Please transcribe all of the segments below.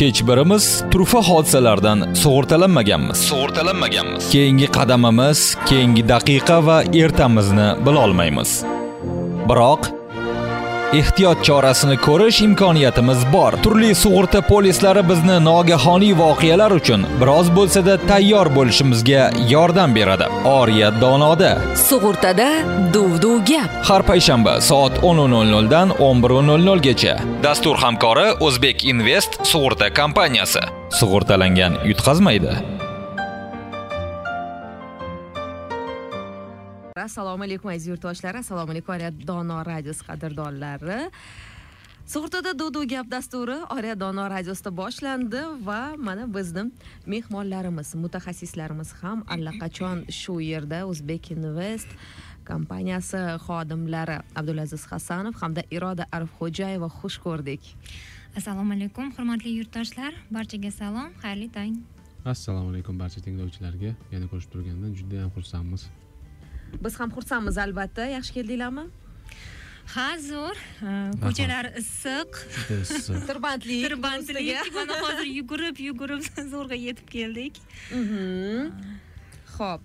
hech birimiz turfa hodisalardan sug'urtalanmaganmiz. Sug'urtalanmaganmiz. Keyingi qadamimiz keyingi daqiqa va ertamizni bilolmaymiz. Biroq ehtiyot chorasini ko'rish imkoniyatimiz bor. Turli sug'urta polislari bizni nogahoniy voqealar uchun biroz bo'lsada tayyor bo'lishimizga yordam beradi. Oriya donoda. Sug'urtada duv duv gap. Har payshanba soat 10:00 dan 11:00 gacha dastur hamkori o'zbek invest sug'urta kompaniyasi. Sug'urtalangan yutqazmaydi assalomu alaykum aziz yurtdoshlar. Assalomu alaykum oriyat dono radiosi qadrdonlari. Sug'urtada duv gap dasturi oriyat dono radiosida boshlandi va mana bizni mehmonlarimiz mutaxassislarimiz ham allaqachon shu yerda o'zbek invest kompaniyasi xodimlari abdulaziz hasanov hamda iroda arifxo'jayeva xush ko'rdik. Assalomu alaykum hurmatli yurtdoshlar. Barchaga salom xayrli tong assalomu alaykum barcha tinglovchilarga yana ko'rishib turgandan judayam xursandmiz biz ham xursandmiz albatta. Yaxshi keldinglarmi? Ha zo'r. Ko'chalar issiq. Juda issiq. Tirbandlik tirbandlik. mana hozir yugurib yugurib zo'rg'a yetib keldik. Ho'p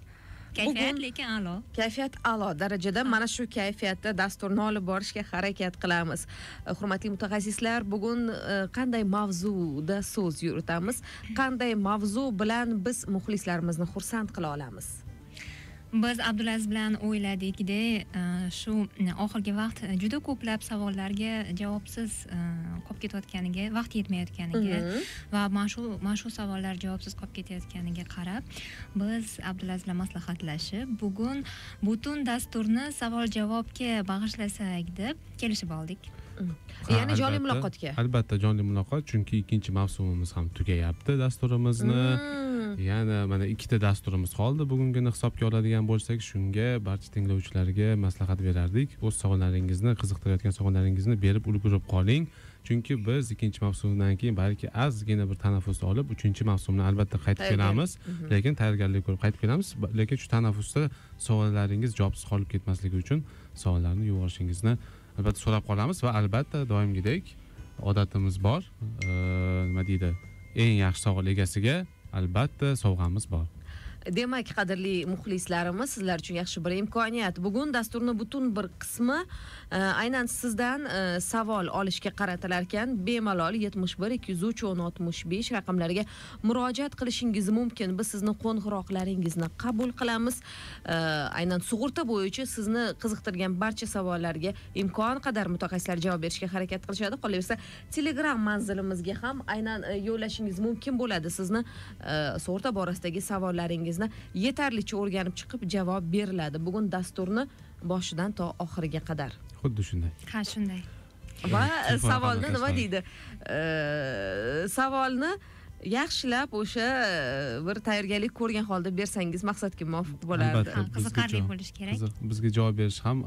kayfiyat Bugun- lekin a'lo. kayfiyat a'lo darajada. Mana shu kayfiyatda dasturni olib borishga harakat qilamiz. Eh, hurmatli mutaxassislar bugun eh, qanday mavzuda so'z yuritamiz? Qanday mavzu bilan biz muxlislarimizni xursand qila olamiz biz abdulaziz bilan o'yladikda e, shu oxirgi vaqt juda ko'plab savollarga javobsiz e, qolib ketayotganiga vaqt yetmayotganiga va mana shu mana shu savollar javobsiz qolib ketayotganiga qarab biz abdulaziz bilan maslahatlashib bugun butun dasturni savol javobga bag'ishlasak deb kelishib oldik ya'ni jonli muloqotga. Albatta jonli muloqot chunki ikkinchi mavsumimiz ham tugayapti dasturimizni. Mm. yana mana ikkita dasturimiz qoldi. Bugungini hisobga oladigan bo'lsak shunga barcha tinglovchilarga maslahat berardik. O'z savollaringizni qiziqtirayotgan savollaringizni berib ulgurib qoling. Chunki biz ikkinchi mavsumdan keyin balki ozgina bir tanaffus olib uchinchi mavsumni albatta qaytib kelamiz. Mhm. lekin tayyorgarlik ko'rib qaytib kelamiz. Lekin shu tanaffusda savollaringiz javobsiz qolib ketmasligi uchun savollarni yuborishingizni albatta so'rab qolamiz va albatta doimgidek odatimiz bor. Nima deydi? Eng yaxshi savol egasiga albatta sovg'amiz bor. Demak qadrli muxlislarimiz sizlar uchun yaxshi bir imkoniyat. Bugun dasturni butun bir qismi e, aynan sizdan e, savol olishga qaratilar ekan bemalol yetmish bir ikki yuz uch o'n oltmish besh raqamlariga murojaat qilishingiz mumkin. Biz sizni qo'ng'iroqlaringizni qabul qilamiz. E, aynan sug'urta bo'yicha sizni qiziqtirgan barcha savollarga imkon qadar mutaxassislar javob berishga harakat qilishadi. Qolaversa telegram manzilimizga ham aynan yo'llashingiz mumkin bo'ladi. Sizni sug'urta borasidagi savollaringiz savollaringizni yetarlicha o'rganib chiqib javob beriladi. Bugun dasturni boshidan to oxiriga qadar. Xuddi shunday. Ha shunday. Va savolni nima deydi? Savolni yaxshilab o'sha e, bir tayyorgarlik ko'rgan holda bersangiz maqsadga muvofiq bo'lardi. Qiziqarli bo'lishi kerak. Qiziq. bizga javob berish ham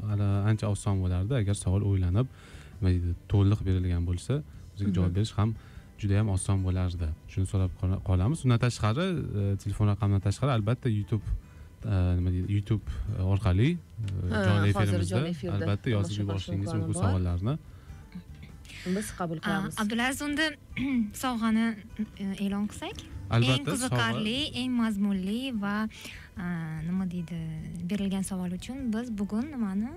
ancha oson bo'lardi. Agar savol o'ylanib nima deydi to'liq berilgan bo'lsa bizga javob berish ham juda yam oson bo'lardi. Shuni so'rab qola- qolamiz. Undan tashqari e, telefon raqamidan tashqari albatta youtube e, nima deydi youtube orqali e, Ha, jonli efirimizda albatta yozib yuborishingiz mumkin savollarni biz qabul qilamiz. Abdulaziz unda sovg'ani e'lon qilsak. Eng albatta qiziqarli eng mazmunli va nima deydi berilgan savol uchun biz bugun nimani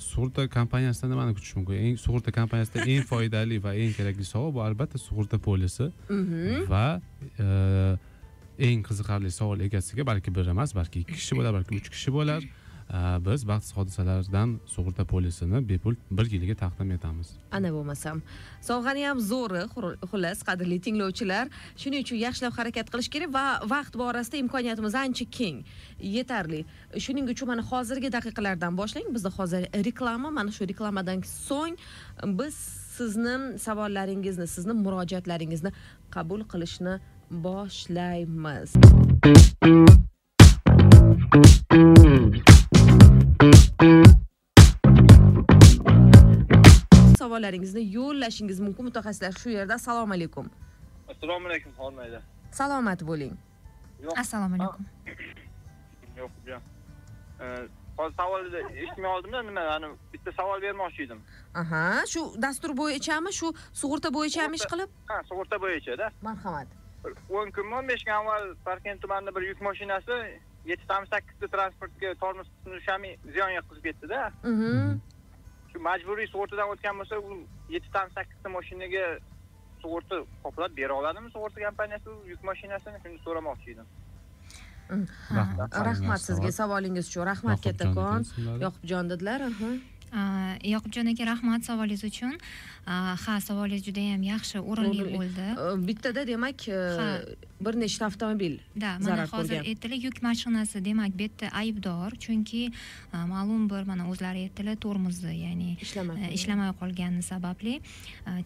sug'urta kompaniyasidan nimani kutish mumkin eng sug'urta kompaniyasida eng foydali va eng kerakli savol bu albatta sug'urta polisi Mhm. va e, eng qiziqarli savol egasiga balki bir emas balki ikki kishi bo'lar balki uch kishi bo'lar Э, biz baxtsiz hodisalardan sug'urta polisini bepul bir yilga taqdim etamiz. Ana bo'lmasam sovg'ani ham zo'ri xullas qadrli tinglovchilar. Shuning uchun yaxshilab harakat qilish kerak va vaqt borasida imkoniyatimiz ancha keng. Yetarli. Shuning uchun mana hozirgi daqiqalardan boshlang. Bizda hozir reklama mana shu reklamadan so'ng biz sizni savollaringizni sizni murojaatlaringizni qabul qilishni boshlaymiz. Savollaringizni yo'llashingiz mumkin. Mutaxassislar shu yerda assalomu alaykum. Assalomu alaykum xormayda salomat bo'ling. Yo'q. Assalomu alaykum. Yo'q bu hozir savolni eshitmay oldimda nima ani bitta savol bermoqchi edim. Aha shu dastur bo'yichami shu sug'urta bo'yichami ish qilib? Ha sug'urta bo'yichada marhamat. O'n kunmi o'n besh kun avval parkent tumanida bir yuk mashinasi yettitami sakkizta transportga tormoz qismini ziyon yetkazib ketdida Mhm. Shu majburiy sug'urtadan o'tgan bo'lsa u yettitami sakkizta mashinaga sug'urta qoplab bera oladimi sug'urta kompaniyasi u yuk mashinasini? Shuni so'ramoqchi edim. Rahmat rahmat sizga. Savolingiz uchun rahmat kattakon. yoqubjon dedilar yoqubjon aka rahmat savolingiz uchun ha savolingiz juda yam yaxshi o'rinli bo'ldi Ö, bittada demak Ha. bir nechta avtomobil da mana hozir aytdilar yuk mashinasi demak bu yerda aybdor chunki ma'lum bir mana o'zlari aytdilar tormozi ya'ni ishlamay qolgan. ishlamay qolgani sababli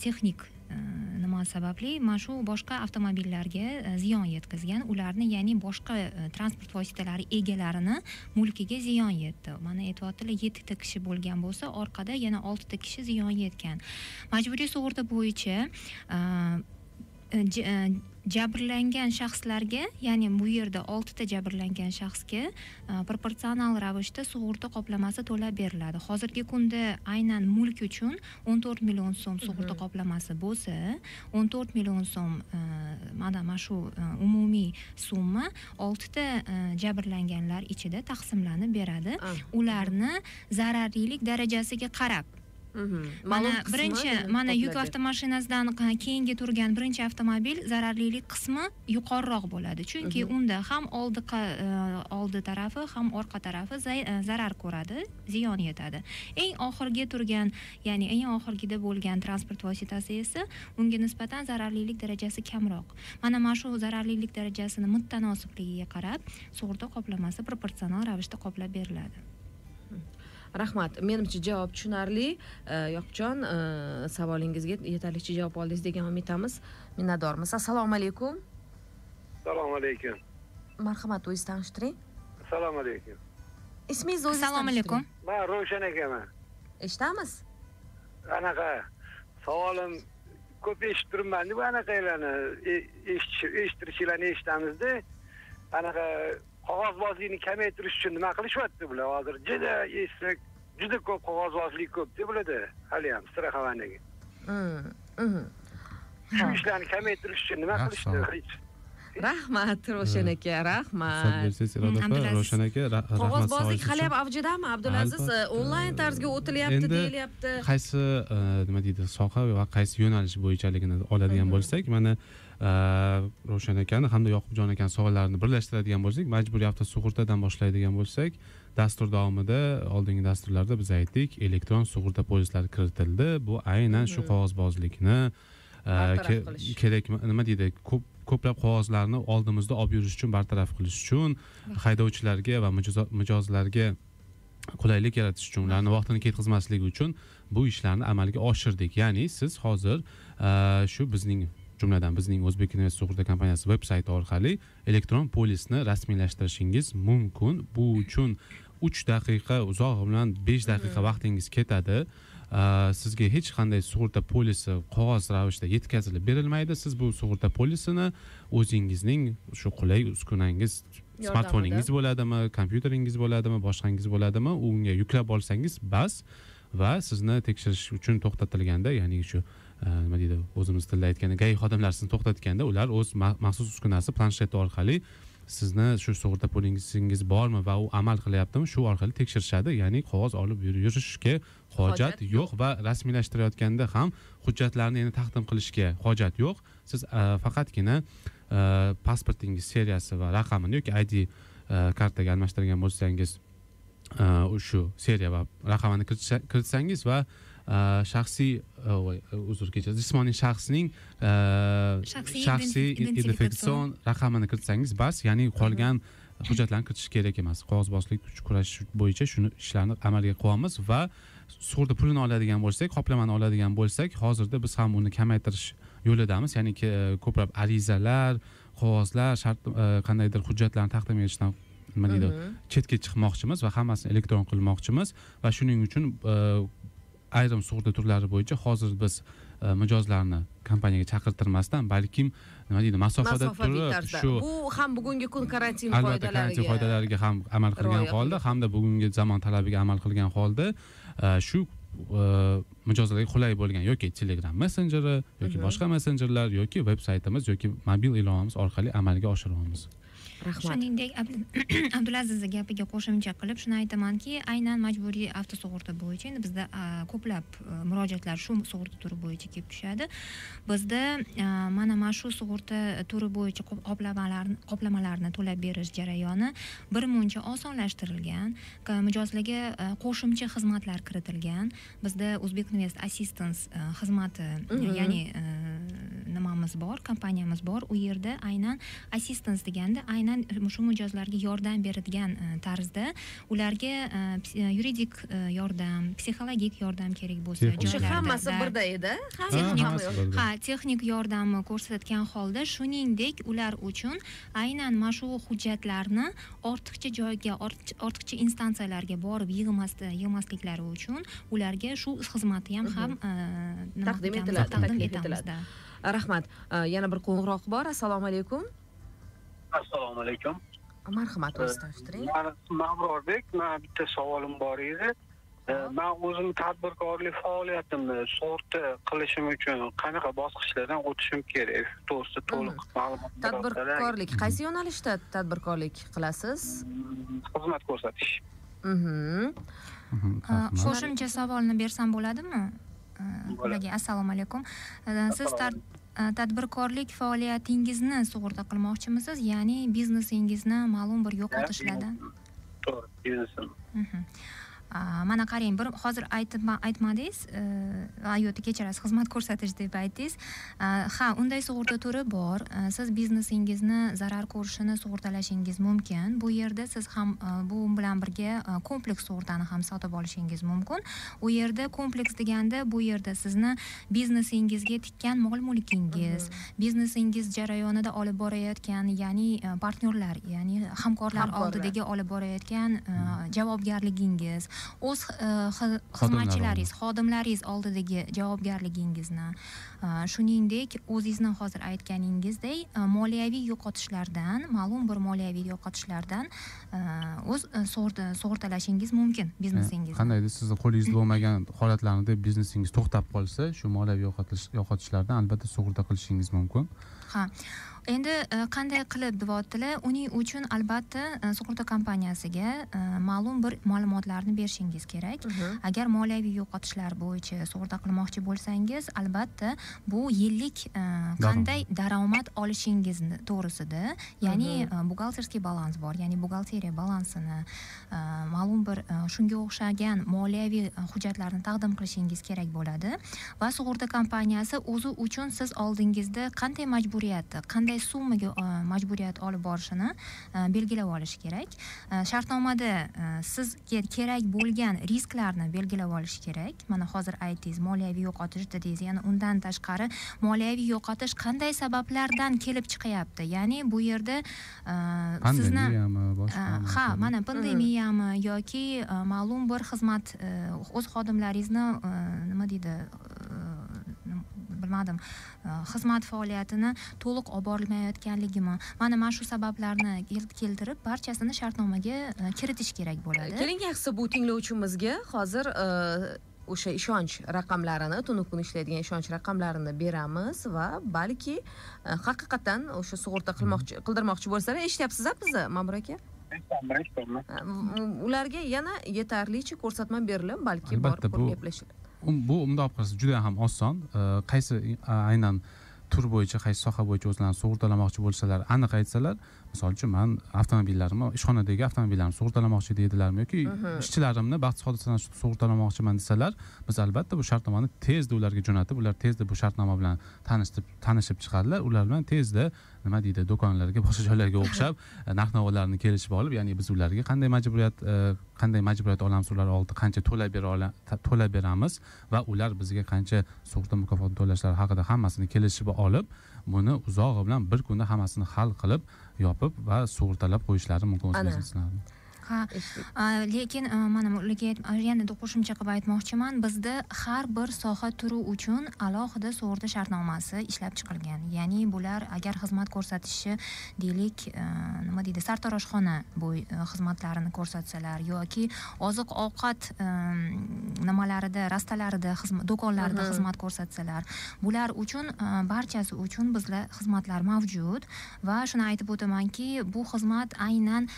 texnik Э, nima sababli? Mana shu boshqa avtomobillarga e, ziyon yetkazgan. Ularni ya'ni boshqa e, transport vositalari egalarini mulkiga ziyon yetdi. Mana aytyaptilar yettita kishi bo'lgan bo'lsa orqada yana oltita kishi ziyon yetgan. Majburiy sug'urta bo'yicha e, jabrlangan shaxslarga ya'ni bu yerda oltita jabrlangan shaxsga eh, proporsional ravishda sug'urta qoplamasi to'lab beriladi hozirgi kunda aynan mulk uchun o'n to'rt million so'm sug'urta qoplamasi bo'lsa o'n to'rt million so'm eh, mana mana shu eh, umumiy summa oltita jabrlanganlar ichida taqsimlanib beradi Ah. ularni zararlilik darajasiga qarab. Mana birinchi mana yuk avtomashinasidan keyingi turgan birinchi avtomobil zararlilik qismi yuqoriroq bo'ladi chunki unda ham oldi oldi tarafi ham orqa tarafi zarar ko'radi ziyon yetadi eng oxirgi turgan ya'ni eng oxirgida bo'lgan transport vositasi esa unga nisbatan zararlilik darajasi kamroq mana mana shu zararlilik darajasini mutanosibligiga qarab sug'urta qoplamasi proporsional ravishda qoplab beriladi rahmat menimcha javob tushunarli. E, yoqubjon e, savolingizga yetarlicha javob oldingiz degan umiddamiz minnatdormiz. Assalomu alaykum. Assalomu alaykum. Marhamat o'zingizni tanishtiring. Assalomu alaykum. Ismingizni o'zingiz assalomu alaykum. Man ravshan akaman. Eshitamiz anaqa savolim ko'p eshitib turibman bu anaqalarni. E- eshittirishinglarni eshitamizda. Anaqa qog'ozbozlikni kamaytirish uchun nima qilishyapti bular? Hozir juda juda ko'p qog'ozbozlik ko'pda bularda haliyam страхованиеga Mm, mhm. shu ishlarni kamaytirish uchun nima qilishdi? Hech rahmat ravshan aka hisob rahmat bersangiz iroda opa Abdulaziz. rovshan aka ra- rahmat. Qog'ozbozlik hali ham avjidami abdulaziz Albatta. onlayn tarzga o'tilyapti Endi deyilyapti. qaysi e, nima deydi soha va qaysi yo'nalish bo'yichaligini oladigan bo'lsak mana ravshan akani hamda yoqubjon akani savollarini birlashtiradigan bo'lsak majburiy avtosug'urtadan boshlaydigan bo'lsak dastur davomida oldingi dasturlarda biz aytdik elektron sug'urta polislari kiritildi. Bu aynan shu qog'ozbozlikni e, kerak nima deydi ko'p ko'plab qog'ozlarni oldimizda olib yurish uchun bartaraf qilish uchun haydovchilarga va mijozlarga qulaylik yaratish uchun ularni vaqtini ketkazmasligi uchun bu ishlarni amalga oshirdik. Ya'ni siz hozir e, shu bizning jumladan bizning o'zbek invest sug'urta kompaniyasi veb sayti orqali elektron polisni rasmiylashtirishingiz mumkin. Bu uchun uch daqiqa uzog'i bilan besh daqiqa vaqtingiz ketadi. Sizga hech qanday sug'urta polisi qog'oz ravishda yetkazilib berilmaydi. Siz bu sug'urta polisini o'zingizning shu qulay uskunangiz smartfoningiz bo'ladimi kompyuteringiz bo'ladimi boshqangiz bo'ladimi unga yuklab olsangiz bas va sizni tekshirish uchun to'xtatilganda ya'ni shu nima deydi o'zimiz tilda aytganda gai xodimlari sizni to'xtatganda ular o'z ma- maxsus uskunasi plansheti orqali sizni shu sug'urta polisingiz bormi va u amal qilyaptimi shu orqali tekshirishadi. Ya'ni qog'oz olib yur- yurishga hojat yo'q. va rasmiylashtirayotganda ham hujjatlarni endi taqdim qilishga hojat yo'q. Siz e, faqatgina e, pasportingiz seriyasi va raqamini yoki id e, kartaga almashtirgan bo'lsangiz shu seriya va raqamini kiritsa- kiritsangiz va shaxsiy voy, uzr kechirasiz jismoniy shaxsning e, Shaxsiy identifikatsion raqamini kiritsangiz bas ya'ni qolgan hujjatlarni kiritish kerak emas. Qog'ozbozlik kurashish bo'yicha shuni ishlarni amalga qo'yamiz va sug'urta pulini oladigan bo'lsak qoplamani oladigan bo'lsak hozirda biz ham uni kamaytirish yo'lidamiz. Ya'ni ko'plab arizalar qog'ozlar shart e, qandaydir hujjatlarni taqdim etishdan nima deydi chetga chiqmoqchimiz va hammasini elektron qilmoqchimiz va shuning uchun e, ayrim sug'urta turlari bo'yicha hozir biz e, mijozlarni kompaniyaga chaqirtirmasdan balkim nima deydi masofada turib shu bu ham bugungi kun karantin albatta karantin qoidalariga qoidalariga ham amal qilgan holda hamda bugungi zamon talabiga amal qilgan holda e, shu e, mijozlarga qulay bo'lgan yoki telegram messenjeri yoki Mhm. boshqa messenjerlar yoki veb saytimiz yoki mobil ilovamiz orqali amalga oshiryapmiz rahmat. Shuningdek Abdu- abdulazizni gapiga qo'shimcha qilib shuni aytamanki aynan majburiy avtosug'urta bo'yicha endi bizda ko'plab a, murojaatlar shu sug'urta turi bo'yicha kelib tushadi. Bizda a, mana mana shu sug'urta turi bo'yicha qop- qoplamalarni qoplamalarni to'lab berish jarayoni bir muncha osonlashtirilgan mijozlarga a, qo'shimcha xizmatlar kiritilgan. Bizda o'zbek invest assistance xizmati Mhm. ya'ni nimamiz bor kompaniyamiz bor u yerda aynan assistance deganda aynan shu mijozlarga yordam beradigan e, tarzda ularga e, e, yuridik e, yordam psixologik yordam kerak bo'lsa o'sha hammasi da- birda edi Ha, Texnik- ha yordamni ko'rsatgan holda shuningdek ular uchun aynan mana shu hujjatlarni ortiqcha joyga ortiqcha- instansiyalarga borib yig'masda yig'masliklari uchun ularga shu xizmatni ham ham e, nima Taqdim etiladi, taqdim etamiz etiladi. rahmat. Yana bir qo'ng'iroq bor. Assalomu alaykum assalomu alaykum. Marhamat o'zingizni tanishtiring mani ismim abrorbek man bitta savolim bor edi. Man o'zim tadbirkorlik faoliyatimni sug'urta qilishim uchun qanaqa bosqichlardan o'tishim kerak? Shu to'g'risida to'liq ma'lumot tadbirkorlik qaysi yo'nalishda tadbirkorlik qilasiz? Xizmat ko'rsatish. Mhm. Mhm, Uh, qo'shimcha savolni bersam bo'ladimi? Assalomu alaykum. Siz tar- tadbirkorlik faoliyatingizni sug'urta qilmoqchimisiz ya'ni biznesingizni ma'lum bir yo'qotishlardan to'g'ri biznesim Mhm. Uh, mana qarang bir hozir aytib aytmadingiz uh, yo'q kechirasiz xizmat ko'rsatish deb aytdingiz. Uh, ha unday sug'urta turi bor. Uh, siz biznesingizni zarar ko'rishini sug'urtalashingiz mumkin. Bu yerda siz ham bu bilan birga kompleks sug'urtani ham sotib olishingiz mumkin. U yerda kompleks deganda bu yerda sizni biznesingizga tikkan mol mulkingiz biznesingiz jarayonida olib borayotgan ya'ni partnyorlar ya'ni hamkorlar oldidagi olib borayotgan javobgarligingiz o'z Xodimlar xizmatchilaringiz xodimlaringiz. oldidagi javobgarligingizni uh, shuningdek o'zingizni hozir aytganingizdek uh, moliyaviy yo'qotishlardan ma'lum bir moliyaviy yo'qotishlardan o'z sug'urta- sug'urtalashingiz mumkin biznesingizni. Qanday deydi sizni qo'lingizda bo'lmagan holatlarida biznesingiz to'xtab qolsa shu moliyaviy yo'qotish yo'qotishlardan albatta sug'urta qilishingiz mumkin. Ha endi e, qanday qilib deyaptilar uning uchun albatta e, sug'urta kompaniyasiga e, ma'lum bir ma'lumotlarni berishingiz kerak. Agar moliyaviy yo'qotishlar bo'yicha sug'urta qilmoqchi bo'lsangiz albatta bu yillik e, qanday daromad olishingizni to'g'risida ya'ni e, buxgalterskiy balans bor. Ya'ni buxgalteriya balansini e, ma'lum bir shunga o'xshagan moliyaviy hujjatlarni taqdim qilishingiz kerak bo'ladi. Va sug'urta kompaniyasi o'zi uchun siz oldingizda qanday majburiyatni qanday summaga majburiyat olib borishini belgilab olish kerak. Shartnomada sizga kerak bo'lgan risklarni belgilab olish kerak. Mana hozir aytdingiz moliyaviy yo'qotish dedingiz. Yana undan tashqari moliyaviy yo'qotish qanday sabablardan kelib chiqyapti? Ya'ni bu yerda e, sizni ha mana pandemiyami yoki uh, ma'lum bir xizmat uh, o'z xodimlaringizni nima deydi bilmadim uh, xizmat faoliyatini to'liq olib borilmayotganligimi mana mana shu sabablarni kel- keltirib barchasini shartnomaga uh, kiritish kerak bo'ladi. Keling yaxshisi bu tinglovchimizga hozir o'sha ishonch raqamlarini tunu kun ishlaydigan ishonch raqamlarini beramiz va balki haqiqatdan o'sha sug'urta qilmoqchi qildirmoqchi bo'lsalar eshityapsiz a bizni ma'mur aka? Uh, m- ularga yana yetarlicha ko'rsatma berilib balki borib gaplashiladi Um, bu bundoq qilsa juda ham oson. Qaysi aynan tur bo'yicha qaysi soha bo'yicha o'zlarini sug'urtalamoqchi bo'lsalar aniq aytsalar misol uchun man avtomobillarimni ishxonadagi avtomobillarimni sug'urtalamoqchi deydilarmi yoki ishchilarimni baxtsiz hodisadan sug'urtalamoqchiman desalar biz albatta bu shartnomani tezda ularga jo'natib ular tezda bu shartnoma bilan tanishib tanishib chiqadilar. Ular bilan tezda nima deydi do'konlarga boshqa joylarga o'xshab e, narx navolarni kelishib olib ya'ni biz ularga qanday majburiyat e, qanday majburiyat olamiz ular oldida qancha to'lab bera to'lab beramiz va ular bizga qancha sug'urta mukofoti to'lashlari haqida hammasini kelishib olib buni uzog'i bilan bir kunda hammasini hal qilib yopib va sug'urtalab qo'yishlari mumkin. O'z bizneslarini ha lekin a, mana bularga ayt- a, yana qo'shimcha qilib aytmoqchiman. Bizda har bir soha turi uchun alohida sug'urta shartnomasi ishlab chiqilgan. Ya'ni bular agar xizmat ko'rsatishi deylik a, nima deydi sartaroshxona bo'y a, xizmatlarini ko'rsatsalar yoki oziq ovqat nimalarida rastalarida do'konlarida xizmat ko'rsatsalar. Bular uchun barchasi uchun bizlar xizmatlar mavjud. Va shuni aytib o'tamanki bu xizmat aynan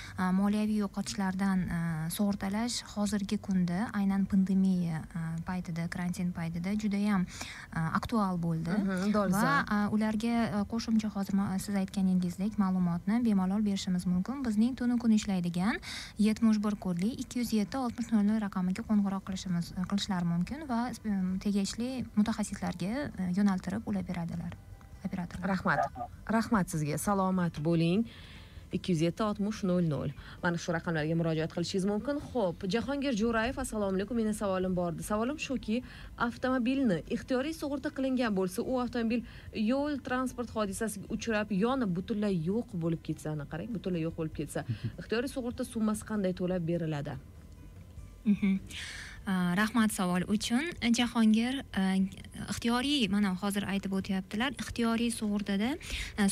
moliyaviy yo'qotishlardan a, sug'urtalash hozirgi kunda aynan pandemiya a, paytida karantin paytida judayam a, aktual bo'ldi. Va ularga qo'shimcha hozir siz aytganingizdek ma'lumotni bemalol berishimiz mumkin. Bizning tunu kun ishlaydigan yetmish bir kodli ikki yuz yetti oltmish nol nol raqamiga qo'ng'iroq qilishimiz qilishlari mumkin va tegishli mutaxassislarga e, yo'naltirib ular beradilar operatorlar. Rahmat. Rahmat sizga. Salomat bo'ling ikki yuz yetti oltmish nol nol mana shu raqamlarga murojaat qilishingiz mumkin. Ho'p jahongir jo'rayev assalomu alaykum meni savolim bor edi savolim shuki avtomobilni ixtiyoriy sug'urta qilingan bo'lsa u avtomobil yo'l transport hodisasiga uchrab yonib butunlay yo'q bo'lib ketsa ana qarang butunlay yo'q bo'lib ketsa ixtiyoriy sug'urta summasi qanday to'lab beriladi? Mhm. Rahmat savol uchun. Jahongir ixtiyoriy mana hozir aytib o'tyaptilar ixtiyoriy sug'urtada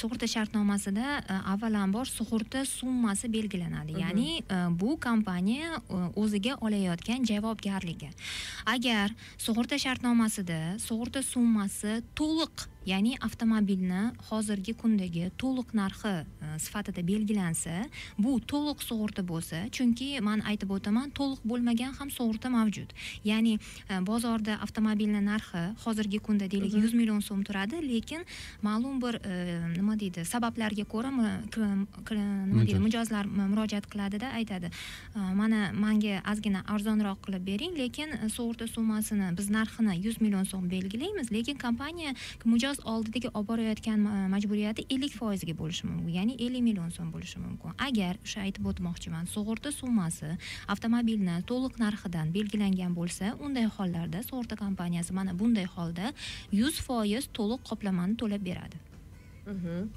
sug'urta shartnomasida avvalambor sug'urta summasi belgilanadi. Ya'ni bu kompaniya o'ziga olayotgan javobgarligi. Agar sug'urta shartnomasida sug'urta summasi to'liq ya'ni avtomobilni hozirgi kundagi to'liq narxi uh, sifatida belgilansa bu to'liq sug'urta bo'lsa chunki man aytib o'taman to'liq bo'lmagan ham sug'urta mavjud. Ya'ni uh, bozorda avtomobilni narxi hozirgi kunda deylik yuz million so'm turadi lekin ma'lum bir uh, nima deydi sabablarga ko'ra nima deydi Mijoz. mijozlar murojaat qiladida aytadi. "Uh, mana manga ozgina arzonroq qilib bering lekin sug'urta summasini biz narxini yuz million so'm belgilaymiz lekin kompaniya mijoz oldidagi olib borayotgan e, majburiyati ellik foizga bo'lishi mumkin ya'ni ellik million so'm bo'lishi mumkin agar o'sha aytib o'tmoqchiman sug'urta summasi avtomobilni to'liq narxidan belgilangan bo'lsa unday hollarda sug'urta kompaniyasi mana bunday holda yuz foiz to'liq qoplamani to'lab beradi Mhm.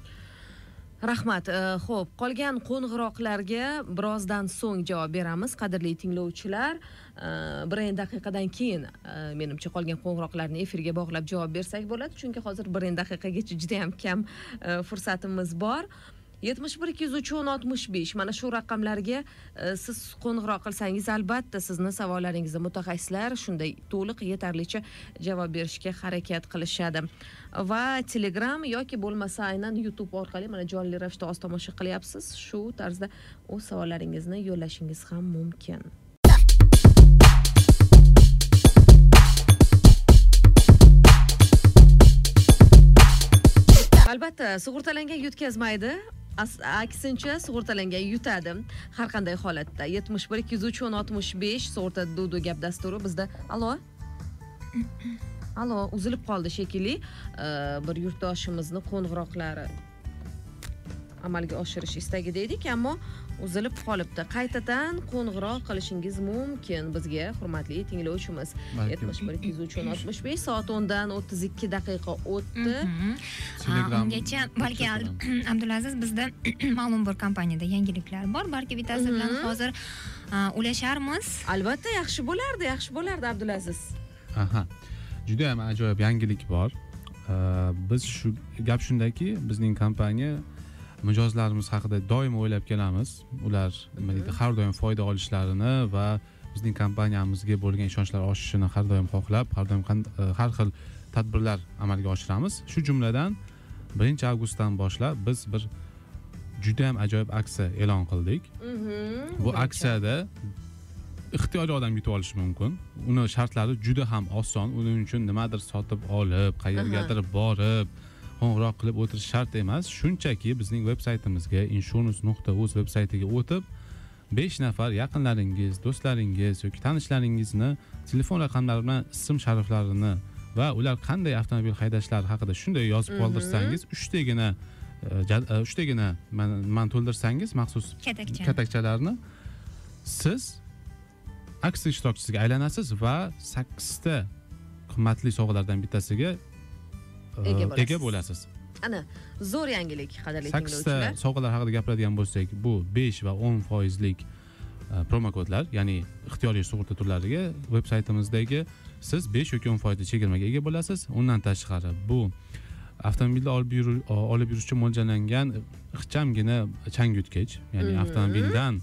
Rahmat. Э, xo'p ho'p qolgan qo'ng'iroqlarga birozdan so'ng javob beramiz qadrli tinglovchilar. Э, eh, birin daqiqadan keyin э, menimcha qolgan qo'ng'iroqlarni efirga bog'lab javob bersak bo'ladi chunki hozir birin daqiqagacha juda yam kam fursatimiz bor. Yetmish bir ikki yuz uch o'n oltmish besh. Mana shu raqamlarga e, siz qo'ng'iroq qilsangiz albatta sizni savollaringizni mutaxassislar shunday to'liq yetarlicha javob berishga harakat qilishadi. Va telegram yoki bo'lmasa aynan youtube orqali mana jonli ravishda oz tomosha qilyapsiz. Shu tarzda o'z savollaringizni yo'llashingiz ham mumkin. Albatta sug'urtalangan yutkazmaydi. Aksincha sug'urtalangan yutadi. Har qanday holatda yetmish bir ikki yuz uch o'n oltmish besh sug'urta dudu gap dasturi bizda. Allo allo uzilib qoldi shekilli. Bir yurtdoshimizni qo'ng'iroqlari. Amalga oshirish istagida edik ammo uzilib qolibdi. Qaytadan qo'ng'iroq qilishingiz mumkin bizga hurmatli tinglovchimiz. Yetmish bir ikki yuz uch o'n oltmish besh soat o'ndan o'ttiz ikki daqiqa o'tdi. Mhm. Ungacha balki Ab- abdulaziz bizda ma'lum bir kompaniyada yangiliklar bor. Balki bittasi bilan Mhm. hozir ulasharmiz. Albatta yaxshi bo'lardi yaxshi bo'lardi abdulaziz. Aha. Juda yam ajoyib yangilik bor. Biz shu gap shundaki bizning kompaniya mijozlarimiz haqida doim o'ylab kelamiz. Ular nima deydi har doim foyda olishlarini va bizning kompaniyamizga bo'lgan ishonchlari oshishini har doim xohlab har doim e, har xil tadbirlar amalga oshiramiz. Shu jumladan birinchi avgustdan boshlab biz bir judayam ajoyib aksiya e'lon qildik. Mhm. bu aksiyada ixtiyoriy odam yutib olishi mumkin. Uni shartlari juda ham oson. Uning uchun nimadir sotib olib qayergadir borib qo'ng'iroq qilib o'tirish shart emas shunchaki bizning veb saytimizga insurance nuqta uz veb saytiga o'tib besh nafar yaqinlaringiz do'stlaringiz yoki tanishlaringizni telefon raqamlari bilan ism shariflarini va ular qanday avtomobil haydashlari haqida shunday yozib Mhm. qoldirsangiz uchtagina e, e, uchtagina man- man to'ldirsangiz maxsus katakcha katakchalarni siz aksiya ishtirokchisiga aylanasiz va sakkizta qimmatli sovg'alardan bittasiga Ega bo'lasiz. ega bo'lasiz ana zo'r yangilik qadrli sakkizta sovg'alar haqida gapiradigan bo'lsak bu besh va o'n foizlik e, promokodlar ya'ni ixtiyoriy sug'urta turlariga veb saytimizdagi siz besh yoki o'n foizli chegirmaga ega bo'lasiz undan tashqari bu avtomobilni olib yuru- olib yurishga mo'ljallangan ixchamgina changyutgich ya'ni Mhm. avtomobildan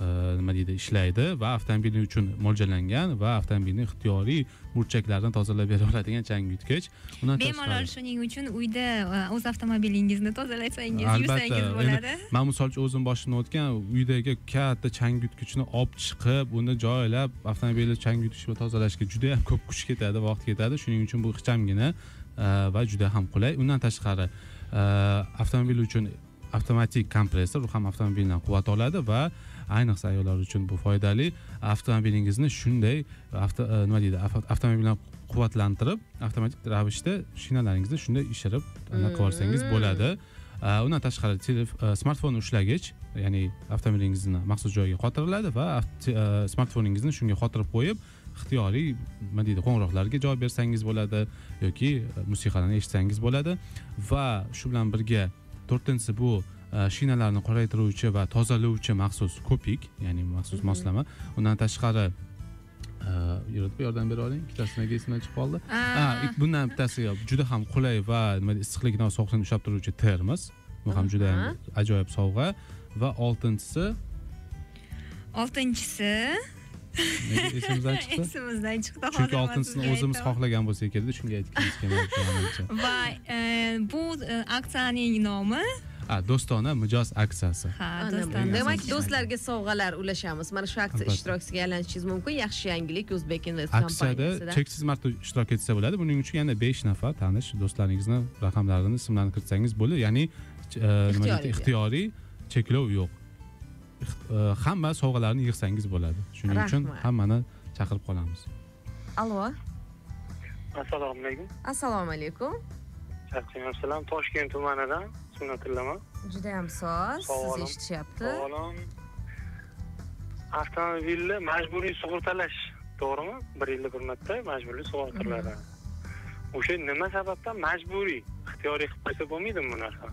nima deydi ishlaydi va avtomobil uchun mo'ljallangan va avtomobilni ixtiyoriy burchaklarini tozalab bera oladigan changyutgich undan bemalol shuning uchun uyda e, o'z avtomobilingizni tozalasangiz Albatta, yuvsangiz bo'ladi. Man misol uchun o'zim boshimdan o'tgan uydagi katta changyutgichni olib chiqib uni joylab avtomobilni changyutgich tozalashga juda ham ko'p kuch ketadi vaqt ketadi. Shuning uchun bu ixchamgina e, va juda ham qulay. Undan tashqari e, avtomobil uchun avtomatik kompressor u ham avtomobildan quvvat oladi va ayniqsa ayollar uchun bu foydali. Avtomobilingizni shunday avto e, nima deydi avto- avtomobil bilan quvvatlantirib avtomatik ravishda shinalaringizni shunday ishirib anaqa olsangiz Mm. bo'ladi. Uh, undan tashqari uh, smartfon ushlagich ya'ni avtomobilingizni maxsus joyga qotiriladi va smartfoningizni shunga qotirib qo'yib ixtiyoriy nima deydi qo'ng'iroqlarga javob bersangiz bo'ladi yoki musiqalarni eshitsangiz bo'ladi. Va shu bilan birga to'rtinchisi bu shinalarni qoraytiruvchi va tozalovchi maxsus ko'pik ya'ni maxsus moslama undan tashqari yurib yordam bera oling ikkitasini nega esimdan chiqib qoldi bundan bittasi juda ham qulay va nima deydi, issiqlikni va sovuqlikni ushlab turuvchi termos bu ham juda ham ajoyib sovg'a va oltinchisi oltinchisi esimizdan chiqdi esimizdan chiqdi chunki oltinchisini o'zimiz xohlagan bo'lsak kerakda shunga aytgimiz kelmayapti va bu aksiyaning nomi ha do'stona mijoz aksiyasi. Ha do'stona. demak do'stlarga sovg'alar ulashamiz. Mana shu aksiya ishtirokchisiga aylanishingiz mumkin. Yaxshi yangilik o'zbek invest aksiyada kompaniyasida. cheksiz marta ishtirok etsa bo'ladi. Buning uchun yana besh nafar tanish do'stlaringizni raqamlarini ismlarini kiritsangiz bo'ladi ya'ni e, nima deydi? Ixtiyoriy. cheklov yo'q. E, hamma sovg'alarni yig'sangiz bo'ladi. Shuning uchun hammani chaqirib qolamiz. Allo. Assalomu alaykum. Assalomu alaykum. Charchamayapsizlarmi toshkent tumanidan sunnatullaman judayam soz siz eshitishyapti savolim avtomobilni majburiy sug'urtalash to'g'rimi? Bir yilda bir marta majburiy sug'urtaladi o'sha nima sababdan majburiy? Ixtiyoriy qilib qo'ysa bo'lmaydimi bu narsa?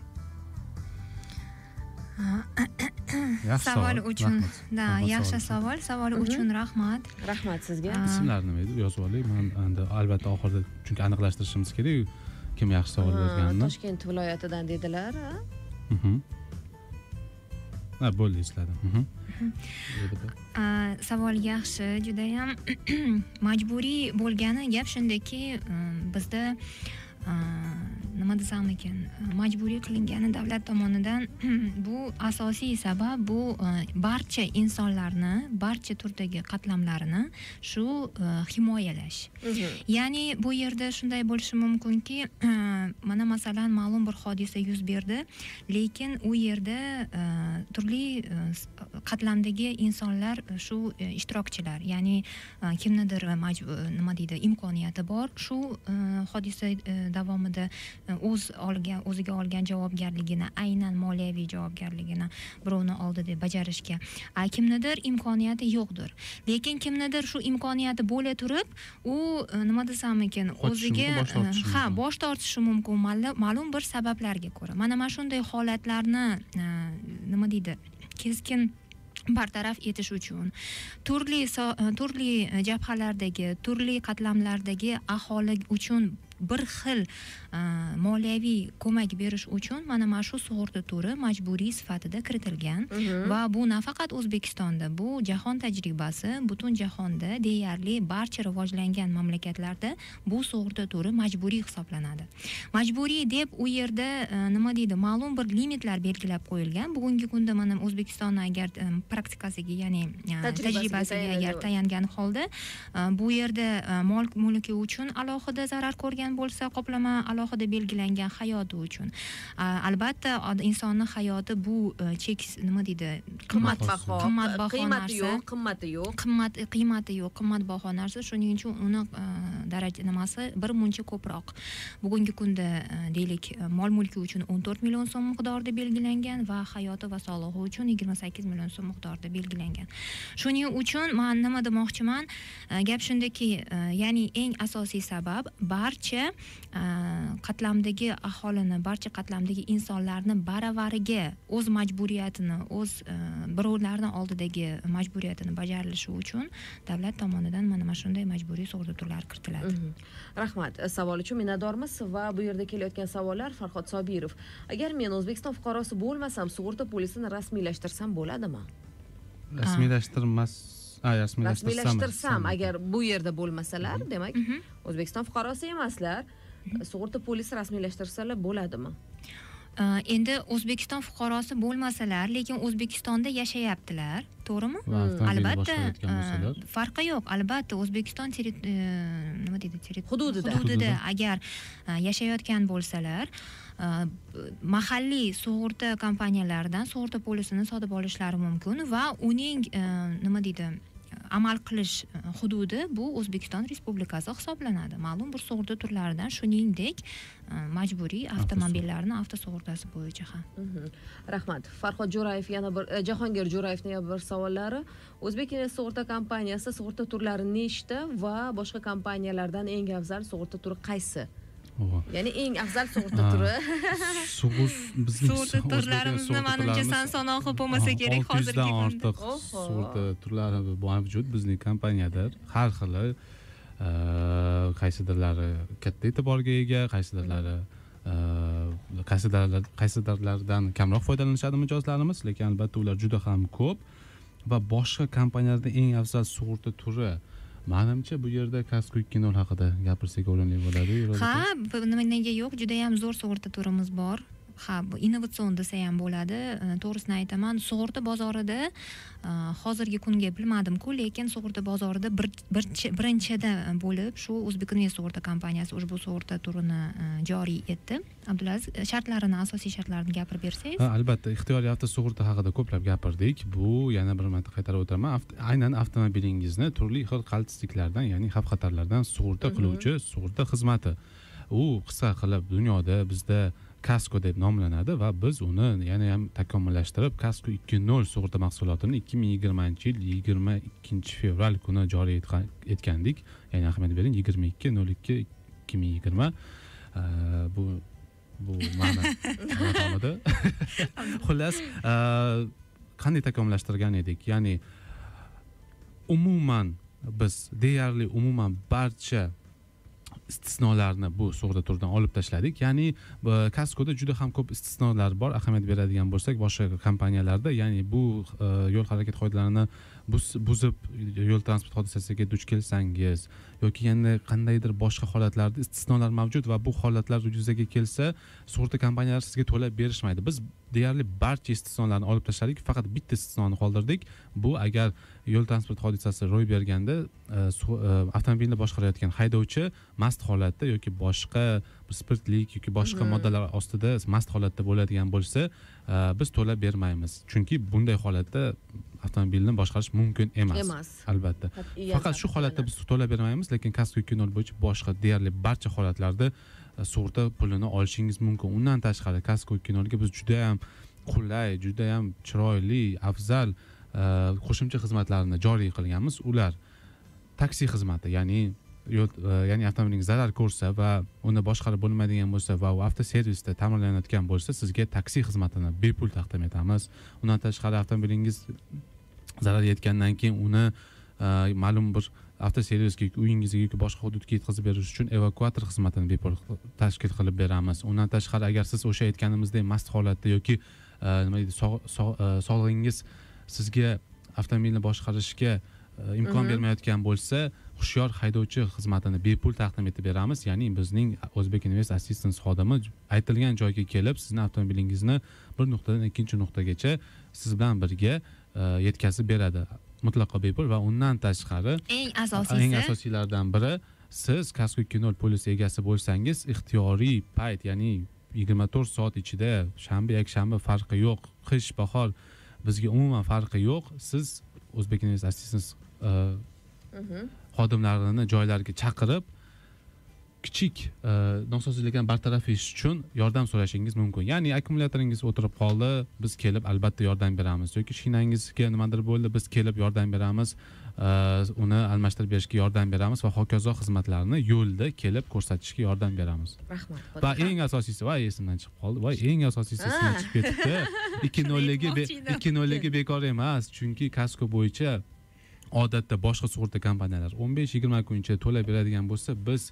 Yaxshi savol uchun да yaxshi savol savol uchun rahmat. Rahmat sizga. Ah. ismlari nima edi? Yozib oling man endi albatta oxirida chunki aniqlashtirishimiz kerak kim yaxshi savol berganini toshkent viloyatidan dedilar? Mhm. ha bo'ldi esladim Mhm. A, savol yaxshi judayam majburiy bo'lgani gap shundaki um, bizda a, nima desam ekan majburiy qilingani davlat tomonidan bu asosiy sabab bu a, barcha insonlarni barcha turdagi qatlamlarini shu a, himoyalash Mhm. ya'ni bu yerda shunday bo'lishi mumkinki mana masalan ma'lum bir hodisa yuz berdi lekin u yerda e, turli e, qatlamdagi insonlar e, shu e, ishtirokchilar ya'ni e, kimnidir e, nima deydi imkoniyati bor shu e, hodisa e, davomida e, o'z olgan o'ziga olgan javobgarligini aynan moliyaviy javobgarligini birovni oldida bajarishga. Kimnidir imkoniyati yo'qdir. Lekin kimnidir shu imkoniyati bo'la turib u e, nima desam ekan o'ziga e, ha bosh tortishi mumkin ma'lum- bir sabablarga ko'ra. Mana mana shunday holatlarni e, nima deydi keskin bartaraf etish uchun turli so- turli jabhalardagi turli qatlamlardagi aholi uchun bir xil e, moliyaviy ko'mak berish uchun mana mana shu sug'urta turi majburiy sifatida kiritilgan. Mhm. va bu nafaqat o'zbekistonda bu jahon tajribasi butun jahonda deyarli barcha rivojlangan mamlakatlarda bu sug'urta turi majburiy hisoblanadi. Majburiy deb u yerda e, nima deydi ma'lum bir limitlar belgilab qo'yilgan. Bugungi kunda mana o'zbekistonni agar e, praktikasiga ya'ni Tajribasiga agar tayangan holda bu yerda mol mulki uchun alohida zarar ko'rgan bo'lsa qoplama alohida belgilangan hayoti uchun. Albatta insonni hayoti bu e, chek nima deydi? Qimmatbaho. Qimmatbaho qiymati narsa. yo'q qimmati yo'q. Qimmat qiymati yo'q qimmatbaho narsa. Shuning uchun uni e, daraja nimasi? Bir muncha ko'proq. Bugungi kunda e, deylik mol mulki uchun o'n to'rt million so'm miqdorida belgilangan va hayoti va sog'lig'i uchun yigirma sakkiz million so'm miqdorida belgilangan. Shuning uchun man nima demoqchiman? Gap shundaki ya'ni eng asosiy sabab barcha bo'yicha qatlamdagi aholini barcha qatlamdagi insonlarni baravariga o'z majburiyatini o'z e, birovlarni oldidagi majburiyatini bajarilishi uchun davlat tomonidan mana mana shunday majburiy sug'urta turlari kiritiladi. Mhm. rahmat. Savol uchun minnatdormiz va bu yerda kelayotgan savollar farhod sobirov. Agar men o'zbekiston fuqarosi bo'lmasam sug'urta polisini rasmiylashtirsam bo'ladimi? Rasmiylashtirmas a rasmiylashtirsam rasmiylashtirsam agar bu yerda bo'lmasalar demak Mhm. o'zbekiston fuqarosi emaslar. Sug'urta polisi rasmiylashtirsalar bo'ladimi? Endi o'zbekiston fuqarosi bo'lmasalar lekin o'zbekistonda yashayaptilar. To'g'rimi? Albatta farqi yo'q. Albatta o'zbekiston nima deydi Hududida. hududida Hududi. agar yashayotgan bo'lsalar mahalliy sug'urta kompaniyalaridan sug'urta polisini sotib olishlari mumkin va uning nima deydi amal qilish e, hududi bu o'zbekiston respublikasi hisoblanadi. Ma'lum bir sug'urta turlaridan shuningdek e, majburiy avtomobillarni avtosug'urtasi bo'yicha ham. Mhm. Rahmat. Farhod jo'rayev yana bir e, jahongir jo'rayevni yana bir savollari. O'zbek sug'urta kompaniyasi sug'urta turlari nechta va boshqa kompaniyalardan eng afzal sug'urta turi qaysi? Ya'ni eng afzal sug'urta turi. Bizning sug'urta turlarimizni manimcha son sanoqi bo'lmasa kerak hozirgi kunda ortiq sug'urta turlari mavjud bizning kompaniyada har xili e, qaysidirlari katta e'tiborga ega qaysidirlari e, qaysidirlar qaysidirlaridan kamroq foydalanishadi mijozlarimiz lekin albatta ular juda ham ko'p. Va boshqa kompaniyalarda eng afzal sug'urta turi manimcha bu yerda kasko ikki nol haqida gapirsak o'rinli bo'ladi ha nega yo'q? Judayam zo'r sug'urta turimiz bor. Ha bu innovatsion desa ham bo'ladi. To'g'risini aytaman. Sug'urta bozorida e, hozirgi kunga bilmadimku lekin sug'urta bozorida birinchida bo'lib shu o'zbek invest sug'urta kompaniyasi ushbu sug'urta turini e, joriy etdi. Abdulaziz e, shartlarini asosiy shartlarini gapirib bersangiz. Ha albatta ixtiyoriy avtosug'urta haqida ko'plab gapirdik. Bu yana bir marta qaytarib o'taman. Aynan avtomobilingizni turli xil qaltisliklardan ya'ni xavf xatarlardan sug'urta qiluvchi sug'urta xizmati. U qisqa qilib dunyoda bizda kasko deb nomlanadi va biz uni yana ham takomillashtirib kasko ikki nol sug'urta mahsulotini ikki ming yigirmanchi yil yigirma ikkinchi fevral kuni joriy etgan- etgandik. Ya'ni ahamiyat bering yigirma ikki nol ikki ikki ming yigirma. Bu bu ma'no ma'nomida xullas qanday takomillashtirgan edik? Ya'ni umuman biz deyarli umuman barcha istisnolarni bu sug'urta turidan olib tashladik. Ya'ni kaskoda juda ham ko'p istisnolar bor. Ahamiyat beradigan bo'lsak boshqa kompaniyalarda ya'ni bu e, yo'l harakati qoidalarini buzib yo'l transport hodisasiga duch kelsangiz yoki yana qandaydir boshqa holatlarda istisnolar mavjud va bu holatlar yuzaga kelsa sug'urta kompaniyalari sizga to'lab berishmaydi. Biz deyarli barcha istisnolarni olib tashladik faqat bitta istisnoni qoldirdik. Bu agar yo'l transport hodisasi ro'y berganda e, e, avtomobilni boshqarayotgan haydovchi mast holatda yoki boshqa spirtlik yoki boshqa moddalar ostida mast holatda bo'ladigan bo'lsa e, biz to'lab bermaymiz. Chunki bunday holatda avtomobilni boshqarish mumkin emas. Emas. Albatta. Faqat shu holatda biz to'lab bermaymiz lekin kasko ikki nol bo'yicha boshqa deyarli barcha holatlarda e, sug'urta pulini olishingiz mumkin. Undan tashqari kasko ikki nolga biz judayam qulay judayam chiroyli afzal e, qo'shimcha xizmatlarni joriy qilganmiz. Ular taksi xizmati ya'ni yo'l e, ya'ni avtomobilingiz zarar ko'rsa va uni boshqarib bo'lmaydigan bo'lsa va u avtoservisda ta'mirlanayotgan bo'lsa sizga taksi xizmatini bepul taqdim etamiz. Undan tashqari avtomobilingiz zarar yetgandan keyin uni e, ma'lum bir avtoservisga yoki uyingizga yoki boshqa hududga yetkazib berish uchun evakuator xizmatini bepul tashkil qilib beramiz undan tashqari agar siz o'sha aytganimizdek mast holatda yoki e, nima deydi e, sog'lig'ingiz sizga avtomobilni boshqarishga imkon Mhm. bermayotgan bo'lsa hushyor haydovchi xizmatini bepul taqdim etib beramiz ya'ni bizning o'zbek invest assistance xodimi aytilgan joyga kelib sizni avtomobilingizni bir nuqtadan ikkinchi nuqtagacha siz bilan birga yetkazib beradi mutlaqo bepul va undan tashqari eng eng asosiysi? asosiylardan biri siz kasko ikki nol polisi egasi bo'lsangiz ixtiyoriy payt ya'ni yigirma to'rt soat ichida shanba yakshanba farqi yo'q qish bahor bizga umuman farqi yo'q. Siz o'zbek assistance e, xodimlarini joylariga chaqirib kichik e, nosozliklarni bartaraf etish uchun yordam so'rashingiz mumkin. Ya'ni akkumulyatoringiz o'tirib qoldi biz kelib albatta yordam beramiz. Yoki shinangizga nimadir bo'ldi biz kelib yordam beramiz uni almashtirib berishga yordam beramiz va hokazo xizmatlarni yo'lda kelib ko'rsatishga yordam beramiz. Rahmat va eng asosiysi voy esimdan chiqib qoldi voy eng asosiysi esimdan chiqib ketibdi. Ikki nolligi ikki nolligi bekor emas chunki kasko bo'yicha odatda boshqa sug'urta kompaniyalari o'n besh yigirma kun ichida to'lab beradigan bo'lsa biz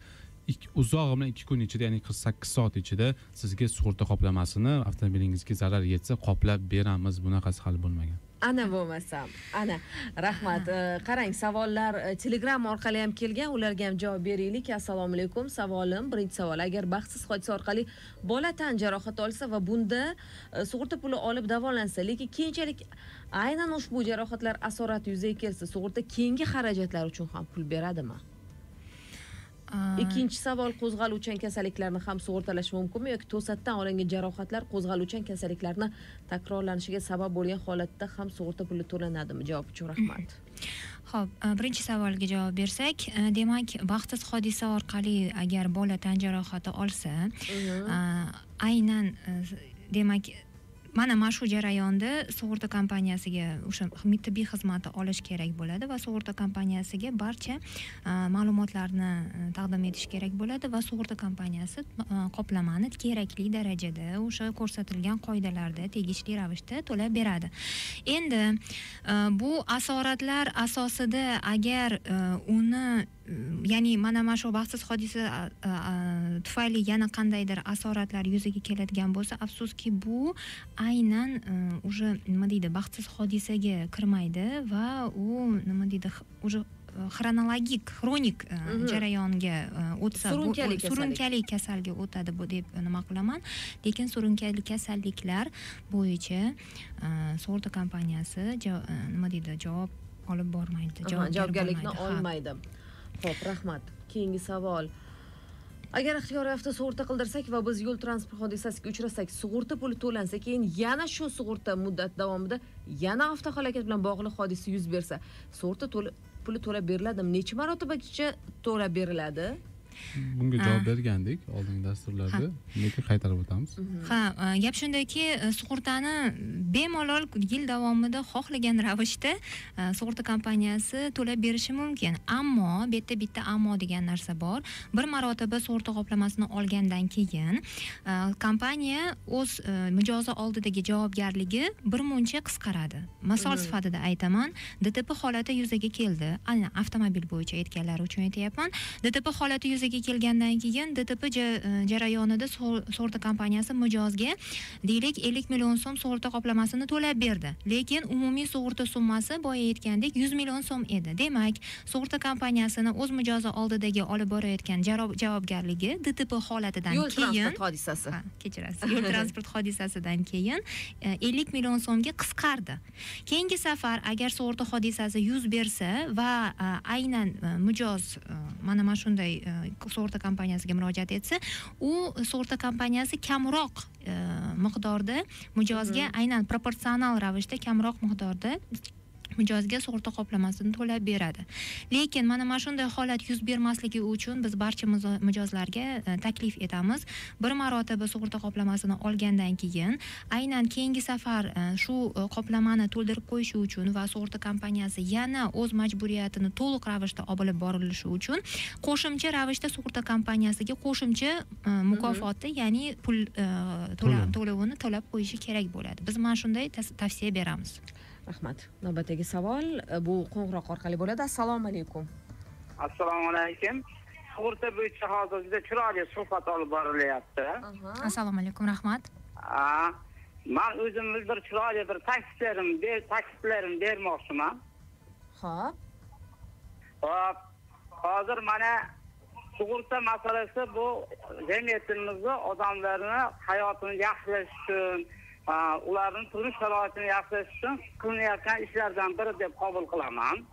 uzog'i bilan ikki kun ichida ya'ni qirq sakkiz soat ichida sizga sug'urta qoplamasini avtomobilingizga zarar yetsa qoplab beramiz. Bunaqasi hali bo'lmagan. Ana bo'lmasam ana. Rahmat. Qarang savollar eh, telegram orqali ham kelgan ularga ham javob beraylik. Assalomu alaykum. Savolim birinchi savol agar baxtsiz hodisa orqali bola tan jarohati olsa va bunda eh, sug'urta puli olib davolansa lekin keyinchalik aynan ushbu jarohatlar asorati yuzaga kelsa sug'urta keyingi xarajatlar uchun ham pul beradimi ikkinchi savol qo'zg'aluvchan kasalliklarni ham sug'urtalash mumkinmi yoki to'satdan olingan jarohatlar qo'zg'aluvchan kasalliklarni takrorlanishiga sabab bo'lgan holatda ham sug'urta puli to'lanadimi? Javob uchun rahmat. Xo'p, e, birinchi savolga javob bersak, e, demak, baxtsiz hodisa orqali agar bola tan jarohati olsa, e, aynan demak mana mana shu jarayonda sug'urta kompaniyasiga o'sha tibbiy xizmatni olish kerak bo'ladi va sug'urta kompaniyasiga barcha e, ma'lumotlarni e, taqdim etish kerak bo'ladi va sug'urta kompaniyasi e, qoplamani kerakli darajada o'sha ko'rsatilgan qoidalarda tegishli ravishda to'lab beradi. Endi bu asoratlar asosida agar uni ya'ni mana mana shu baxtsiz hodisa tufayli yana qandaydir asoratlar yuzaga keladigan bo'lsa afsuski bu aynan e, уже nima deydi baxtsiz hodisaga kirmaydi va u nima deydi уже e, xronologik xronik e, Mhm. jarayonga o'tsa Surunkali surunkali kasalga o'tadi bu deb nima qilaman. Lekin surunkali kasalliklar bo'yicha sug'urta kompaniyasi nima deydi javob olib bormaydi javobgarlikni olmaydi ho'p rahmat. Keyingi savol. Agar ixtiyoriy avto sug'urta qildirsak va biz yo'l transport hodisasiga uchrasak sug'urta puli to'lansa keyin yana shu sug'urta muddat davomida yana avtohalokat bilan bog'liq hodisa yuz bersa sug'urta puli to'lab beriladimi necha marotabagacha to'lab beriladi? Bunga javob bergandik oldingi dasturlarda. Lekin qaytarib o'tamiz? Ha e, gap shundaki e, sug'urtani bemalol yil davomida xohlagan ravishda e, sug'urta kompaniyasi to'lab berishi mumkin. Ammo bu yerda bitta ammo degan narsa bor. Bir marotaba sug'urta qoplamasini olgandan keyin kompaniya o'z mijozi oldidagi javobgarligi bir muncha qisqaradi. Misol sifatida aytaman dtp holati yuzaga keldi. Avtomobil bo'yicha aytganlar uchun aytyapman. Dtp holati yuzaga kelgandan keyin dtp e, jarayonida su- sug'urta kompaniyasi mijozga deylik ellik million so'm sug'urta qoplamasini to'lab berdi. Lekin umumiy sug'urta summasi boya aytgandek yuz million so'm edi. Demak sug'urta kompaniyasini o'z mijozi oldidagi olib borayotgan javobgarligi dtp holatidan yo'l transport hodisasi. Kechirasiz. Yo'l transport hodisasidan keyin e, ellik million so'mga qisqardi. Keyingi safar agar sug'urta hodisasi yuz bersa va e, aynan mijoz mana mana shunday sug'urta kompaniyasiga murojaat etsa u sug'urta kompaniyasi kamroq e, miqdorda. Mijozga aynan proportsional ravishda kamroq miqdorda mijozga sug'urta qoplamasini to'lab beradi. Lekin mana mana shunday holat yuz bermasligi uchun biz barcha mijozlarga e, taklif etamiz. Bir marotaba sug'urta qoplamasini olgandan keyin aynan keyingi safar e, shu e, qoplamani to'ldirib qo'yishi uchun va sug'urta kompaniyasi yana o'z majburiyatini to'liq ravishda olib borilishi uchun qo'shimcha ravishda sug'urta kompaniyasiga qo'shimcha mukofoti ya'ni pul to'lovini to'lab qo'yishi kerak bo'ladi. Biz mana shunday tavsiya beramiz rahmat navbatdagi savol. E, bu qo'ng'iroq orqali bo'ladi. Assalomu alaykum. Assalomu alaykum. Sug'urta bo'yicha hozir juda chiroyli suhbat olib borilyapti. Assalomu alaykum rahmat. Man o'zim bir chiroyli bir takliflarim ber takliflarim bermoqchiman. Ho'p hop hozir mana sug'urta masalasi bu jamiyatimizni odamlarni hayotini yaxshilash uchun ularning turmush sharoitini yaxshilash uchun qilinayotgan ishlardan biri deb qabul qilaman.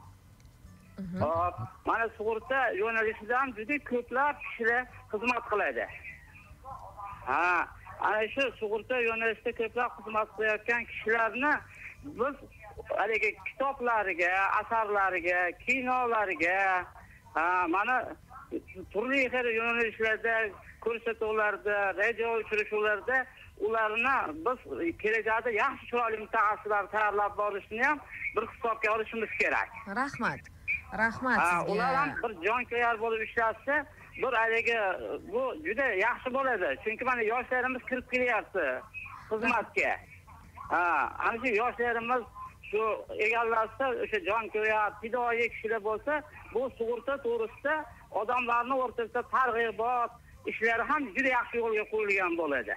Hop mana sug'urta yo'nalishidan juda ko'plab kishilar xizmat qiladi. Ha ana shu sug'urta yo'nalishida ko'plab xizmat qilayotgan kishilarni biz haligi kitoblariga asarlariga kinolariga mana turli xil yo'nalishlarda ko'rsatuvlarda radio uchrashuvlarda ularni biz kelajakda yaxshi chiroyli mutaxassislar tayyorlab borishni ham bir hisobga olishimiz kerak. Rahmat. Rahmat sizga. ular ham bir jonkuyar bo'lib ishlashsa bir haligi bu juda yaxshi bo'ladi. Chunki mana yoshlarimiz kirib kelyapti xizmatga. Ana shu yoshlarimiz shu egallashsa o'sha jonkuyar fidoyi kishilar bo'lsa bu sug'urta to'g'risida odamlarni o'rtasida targ'ibot ishlari ham juda yaxshi yo'lga qo'yilgan bo'ladi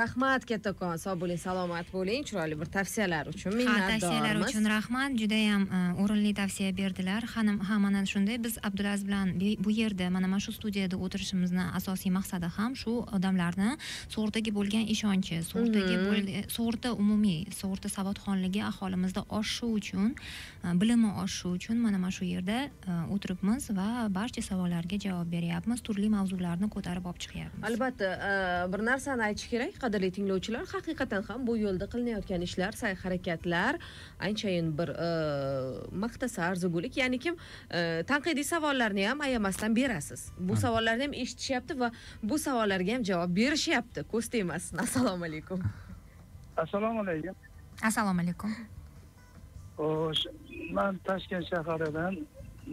rahmat kattakon sog' bo'ling salomat bo'ling. Chiroyli bir tavsiyalar uchun ha tavsiyalar minnatdormiz uchun rahmat. Judayam e, o'rinli tavsiya berdilar. Hanım- ha mana shunday biz abdulaziz bilan bu- yerda mana mana shu studiyada o'tirishimizni asosiy maqsadi ham shu odamlarni sug'urtaga bo'lgan ishonchi sug'urtaga Mhm. sug'urta umumiy sug'urta savodxonligi aholimizda oshishi uchun e, bilimi oshishi uchun mana mana shu yerda e, o'tiribmiz va barcha savollarga javob beryapmiz. Turli mavzularni ko'tarib olib chiqyapmiz. Albatta bir narsani aytish kerak qadrli tinglovchilar haqiqatan ham bu yo'lda qilinayotgan ishlar sa'y harakatlar anchayin bir e, maqtasa arzigulik ya'ni kim e, tanqidiy savollarni ham ayamasdan berasiz. Bu savollarni ham eshitishyapti va bu savollarga ham javob berishyapti. Ko'z tegmasin. Assalomu alaykum. Assalomu alaykum. Assalomu alaykum. Xo'sh man toshkent shaharidan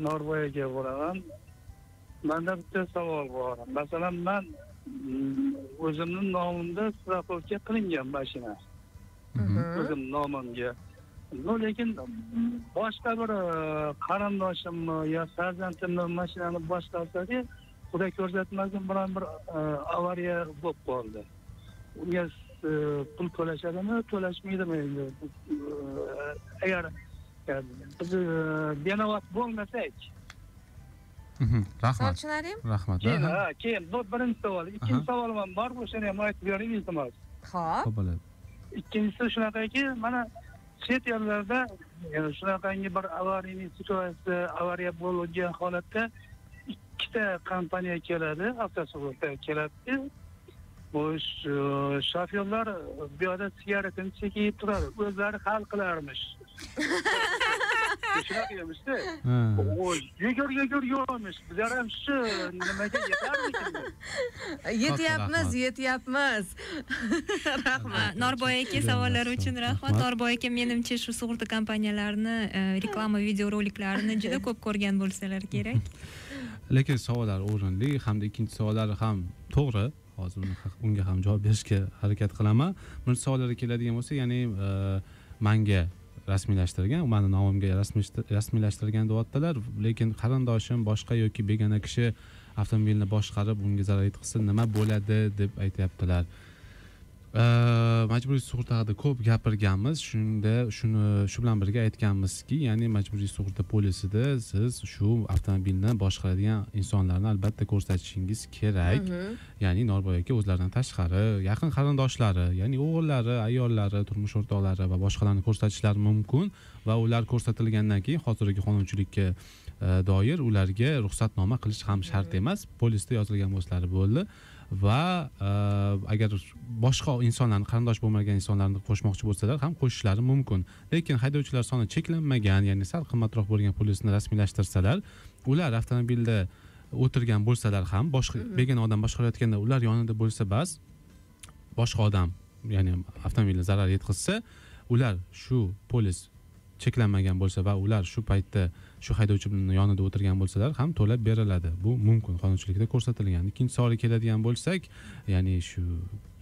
norboyaga boraman. Manda bitta savol bor. Masalan man o'zimni nomimda страховка qilingan mashina. O'zim nomimga. No lekin boshqa bir e, qarindoshimni yo farzandimni mashinani boshqarsada xudo ko'rsatmasin biron bir e, avariya bo'lib qoldi. Unga e, pul to'lashadimi to'lashmaydimi endi? E, agar e, biz e, benovat bo'lmasak rahmat sovchinarim rahmat keyin ha keyin bu birinchi savol ikkinchi savolim ham bor o'shani ham aytib bering iltimos ho'p bo'ladi ikkinchisi shunaqaki mana chet ellarda shunaqangi bir avariyniy situatsiya avariya bo'lgan holatda ikkita kompaniya keladi avtosug'urta keladi bu sh- shofyorlar bu yoqda sigaretini chekib turadi. O'zlari hal qilarmish. Shunaqa emishda yugur yugur yurmish bizlar ham shu nimaga yetarmikin? Yetyapmiz yetyapmiz. Rahmat. Norboy aka savollari uchun rahmat. Rahmat. norboy aka menimcha shu sug'urta kompaniyalarini e, reklama videoroliklarini juda ko'p ko'rgan bo'lsalar kerak. Lekin savollar o'rinli hamda ikkinchi savollari ham to'g'ri hozir unga ham javob berishga harakat qilaman. Birinchi savollarga keladigan bo'lsa ya'ni e, manga rasmiylashtirgan mani nomimga rasmiylashtirgan deyaptilar. Lekin qarindoshim boshqa yoki begona kishi avtomobilni boshqarib unga zarar yetkazsa nima bo'ladi deb aytyaptilar. Majburiy sug'urta haqida ko'p gapirganmiz. Shunda shuni shu bilan birga aytganmizki ya'ni majburiy sug'urta polisida siz shu avtomobilni boshqaradigan insonlarni albatta ko'rsatishingiz kerak. Ya'ni norboy aka o'zlaridan tashqari yaqin qarindoshlari ya'ni o'g'illari ayollari turmush o'rtoqlari va boshqalarni ko'rsatishlari mumkin va ular ko'rsatilgandan keyin hozirgi qonunchilikka doir ularga ruxsatnoma qilish ham shart emas. Polisda yozilgan bo'lsalari bo'ldi va e, agar boshqa insonlarni qarindosh bo'lmagan insonlarni qo'shmoqchi bo'lsalar ham qo'shishlari mumkin. Lekin haydovchilar soni cheklanmagan ya'ni sal qimmatroq bo'lgan polisni rasmiylashtirsalar ular avtomobilda o'tirgan bo'lsalar ham boshqa begona odam boshqarayotganda ular yonida bo'lsa bas boshqa odam ya'ni avtomobilga zarar yetkazsa ular shu polis cheklanmagan bo'lsa va ular shu paytda shu haydovchi bilan yonida o'tirgan bo'lsalar ham to'lab beriladi. Bu mumkin qonunchilikda ko'rsatilgan. Ikkinchi savolga keladigan bo'lsak ya'ni shu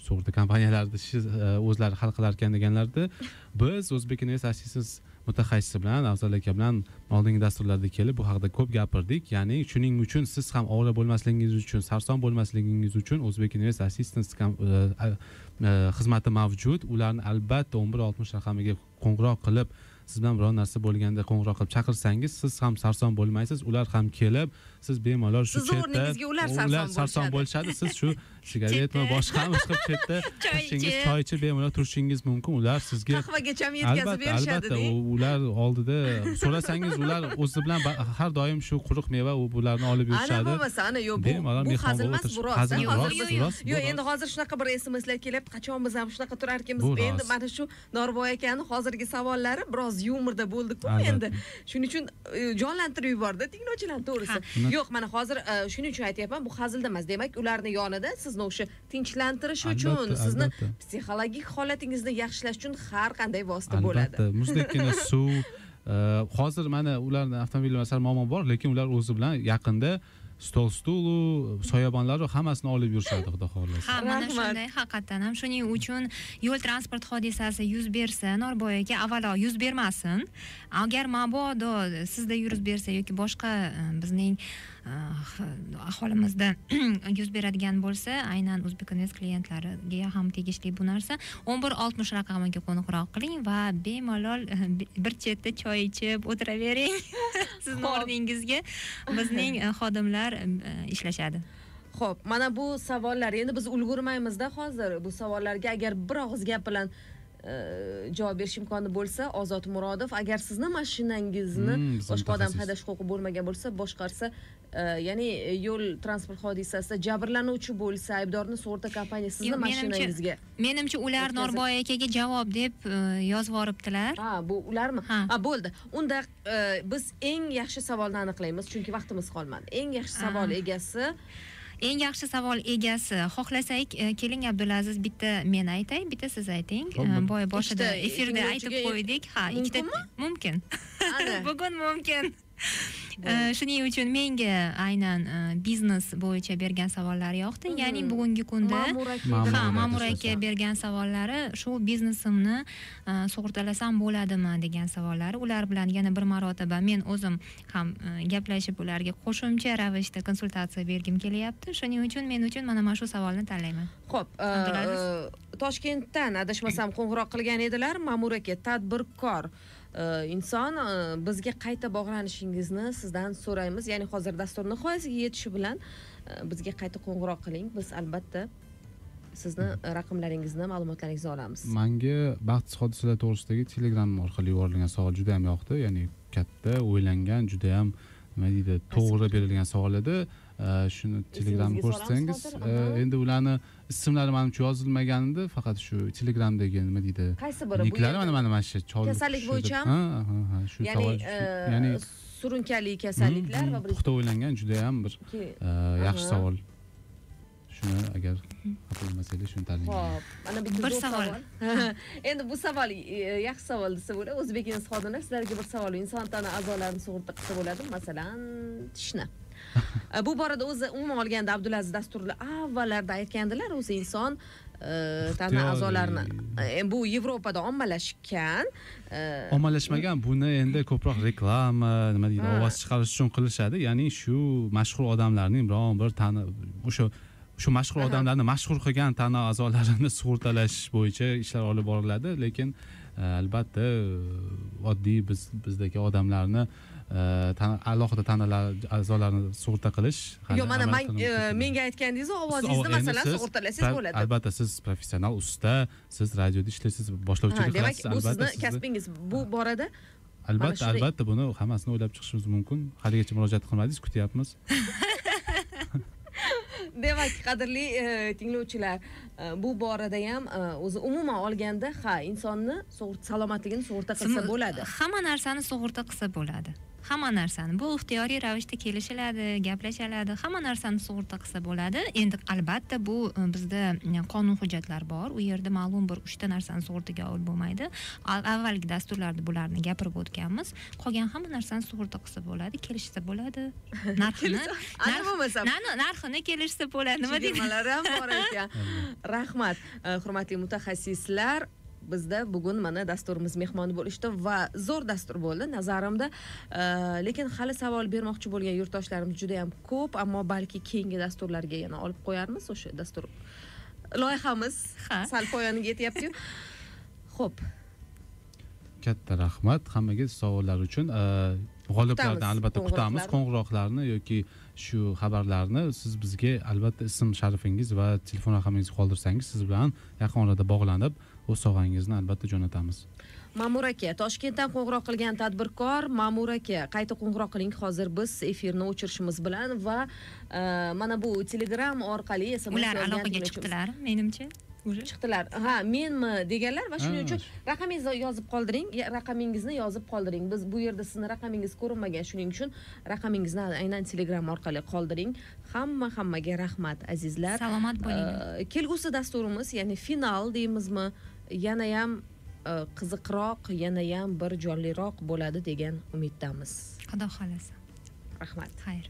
sug'urta kompaniyalarida shu e, o'zlari hal qilar ekan deganlarda biz o'zbek invest assistenс mutaxassisi bilan afzal aka bilan oldingi dasturlarda kelib bu haqida ko'p gapirdik. Ya'ni shuning uchun siz ham ovora bo'lmasligingiz uchun sarson bo'lmasligingiz uchun o'zbek invest assistance e, e, xizmati mavjud. Ularni albatta o'n bir oltmish raqamiga qo'ng'iroq qilib siz bilan biror narsa bo'lganda qo'ng'iroq qilib chaqirsangiz siz ham sarson bo'lmaysiz. Ular ham kelib siz bemalol shu chetda ular sarson bo'lishadi. siz shu sigaretmi boshqami chiqib chetda turishingiz choy ichib bemalol turishingiz mumkin. Ular sizga qahvagacha yetkazib berishadi albatta ular oldida so'rasangiz ular o'zi bilan har doim shu quruq meva u bularni olib yurishadi. bo'lmasa ana yo'q bu Bemalol bu mehmon hazil emas bu rost. yo'q endi hozir shunaqa bir smslar kelyapti qachon biz ham shunaqa turar ekanmiz? Bu endi mana shu norboy akani hozirgi savollari biroz yumorda bo'ldiku endi. Shuning uchun e, jonlantirib yubordi tinglovchilarni to'g'risi. Yo'q mana hozir e, shuning uchun aytyapman bu hazilda emas. Demak ularni yonida sizni o'sha tinchlantirish uchun sizni psixologik holatingizni yaxshilash uchun har qanday vosita bo'ladi. Albatta muzdekkina suv e, hozir mana ularni avtomobil masalan muammo bor lekin ular o'zi bilan yaqinda stol stulu soyabonlaru hammasini olib yurishadi xudo xohlasa. Ha mana shunday haqiqatdan ham. Shuning uchun yo'l transport hodisasi yuz bersa norboy aka avvalo yuz bermasin. Agar mabodo sizda yuz bersa yoki boshqa e, bizning aholimizda yuz beradigan bo'lsa aynan o'zbekinvest klientlariga ham tegishli bu narsa. O'n bir oltmish raqamiga qo'ng'iroq qiling va bemalol bir chetda choy ichib o'tiravering sizni o'rningizga. Bizning xodimlar e, ishlashadi. Xo'p, mana bu savollar endi biz ulgurmaymizda hozir. Bu savollarga agar bir og'iz gap bilan javob berish imkoni bo'lsa ozod murodov agar sizni mashinangizni Hmm, boshqa odam haydash huquqi bo'lmagan bo'lsa boshqarsa e, ya'ni e, yo'l transport hodisasida jabrlanuvchi bo'lsa aybdorni sug'urta kompaniyasi sizni mashinangizga menimcha ular norboy akaga javob deb e, yozib yuboribdilar. Ha bu ularmi? Ha. bo'ldi. Unda biz eng yaxshi savolni aniqlaymiz chunki vaqtimiz qolmadi. Eng yaxshi savol egasi eng yaxshi savol egasi. Xohlasak e, keling abdulaziz bitta men aytay bitta siz ayting. E, boya boshida efirda aytib qo'ydik. Ha ikkita mumkin. Bugun mumkin shuning uchun menga aynan e, biznes bo'yicha bergan savollar yoqdi. Ya'ni bugungi kunda ma'mur aka Ma'mur ha ma'mur aka bergan savollari shu biznesimni e, sug'urtalasam bo'ladimi degan savollari ular bilan yana bir marotaba men o'zim ham e, gaplashib ularga qo'shimcha ravishda konsultatsiya bergim kelyapti. Shuning uchun men uchun mana mana shu savolni tanlayman. E, Toshkentdan adashmasam qo'ng'iroq qilgan edilar. Ma'mur aka, tadbirkor inson bizga qayta bog'lanishingizni sizdan so'raymiz. Ya'ni hozir dastur nihoyasiga yetishi bilan bizga qayta qo'ng'iroq qiling. Biz albatta sizni raqamlaringizni, ma'lumotlaringizni olamiz. manga baxtsiz hodisalar to'g'risidagi telegram orqali yuborilgan savol juda yam yoqdi ya'ni katta o'ylangan juda yam nima deydi to'g'ri berilgan savol edi E, shuni telegramga Esingizga ko'rsatsangiz? Aha. endi ularni ismlari manimcha yozilmagan edi faqat shu telegramdagi nima deydi Qaysi biri niklari mana mana mana shu Kasallik bo'yichami? ha ha ha shu Ya'ni savol e, ya'ni surunkali kasalliklar va mm, bir puxta o'ylangan juda yam bir e, yaxshi savol shuni agar xafa bo'lmasangiz shuni tanlang Hop, mana bitta Bir savol. Endi bu savol e, yaxshi savol desa bo'ladi. O'zbek xodimlar sizlarga bir savol. Inson tana a'zolarini sug'urta qilsa bo'ladi, masalan, tishni. Bu borada o'zi umuman olganda Abdulaziz dasturlar avvallarda aytgandilar, o'zi inson e, tana a'zolarini e, bu Yevropada ommalashgan. e, ommalashmagan buni endi ko'proq reklama nima deydi ovoz chiqarish uchun qilishadi. Ya'ni shu mashhur odamlarning biron bir tana o'sha shu mashhur odamlarni mashhur qilgan tana a'zolarini sug'urtalash bo'yicha ishlar olib boriladi. Lekin albatta oddiy biz bizdagi odamlarni alohida tanalar a'zolarini sug'urta qilish. Yo'q, mana man- e, menga aytganingiz Siz- ovozingizni masalan sug'urtalasangiz bo'ladi. albatta siz professional usta siz radioda ishlaysiz boshlovchilik demak, qilasiz bu albatta sizni kasbingiz. Bu borada albatta albatta buni hammasini o'ylab chiqishimiz mumkin. Haligacha murojaat qilmadingiz kutyapmiz. Demak qadrli e, tinglovchilar e, bu borada ham o'zi umuman olganda ha insonni salomatligini sug'urta qilsa bo'ladi. hamma narsani sug'urta qilsa bo'ladi hamma narsani bu ixtiyoriy ravishda kelishiladi gaplashiladi hamma narsani sug'urta qilsa bo'ladi. Endi albatta bu e, bizda e, qonun hujjatlar bor. U yerda ma'lum bir uchta narsani sug'urtaga olib bo'lmaydi. Al- avvalgi dasturlarda bularni gapirib o'tganmiz. Qolgan hamma narsani sug'urta qilsa bo'ladi kelishsa bo'ladi. Narxini narxini kelishsa bo'ladi nima deydi ham bor ekan? Rahmat E, hurmatli mutaxassislar bizda bugun mana dasturimiz mehmoni bo'lishdi va zo'r dastur bo'ldi nazarimda. Lekin hali savol bermoqchi bo'lgan yurtdoshlarimiz juda yam ko'p ammo balki keyingi dasturlarga yana olib qo'yarmiz o'sha dastur loyihamiz. Ha. sal poyoniga yetyaptiyu. Ho'p katta rahmat hammaga savollar uchun. G'oliblardan Kutamiz albatta kutamiz qo'ng'iroqlarni. qo'ng'iroqlarni yoki shu xabarlarni siz bizga albatta ism sharifingiz va telefon raqamingizni qoldirsangiz siz bilan yaqin orada bog'lanib o'z sovg'angizni albatta jo'natamiz. Ma'mur aka toshkentdan qo'ng'iroq qilgan tadbirkor ma'mur aka qayta qo'ng'iroq qiling hozir biz efirni o'chirishimiz bilan va e, mana bu telegram orqali SMS ular aloqaga chiqdilar menimcha. Уже? Chiqdilar. Ha menmi deganlar va shuning uchun raqamingizni yozib qoldiring raqamingizni yozib qoldiring. Biz bu yerda sizni raqamingiz ko'rinmagan shuning uchun raqamingizni aynan telegram orqali qoldiring. Hamma hammaga rahmat azizlar. Salomat bo'ling. Э, kelgusi dasturimiz ya'ni final deymizmi yanayam e, qiziqroq yanayam bir jonliroq bo'ladi degan umiddamiz. Xudo xohlasa. Rahmat. Xayr.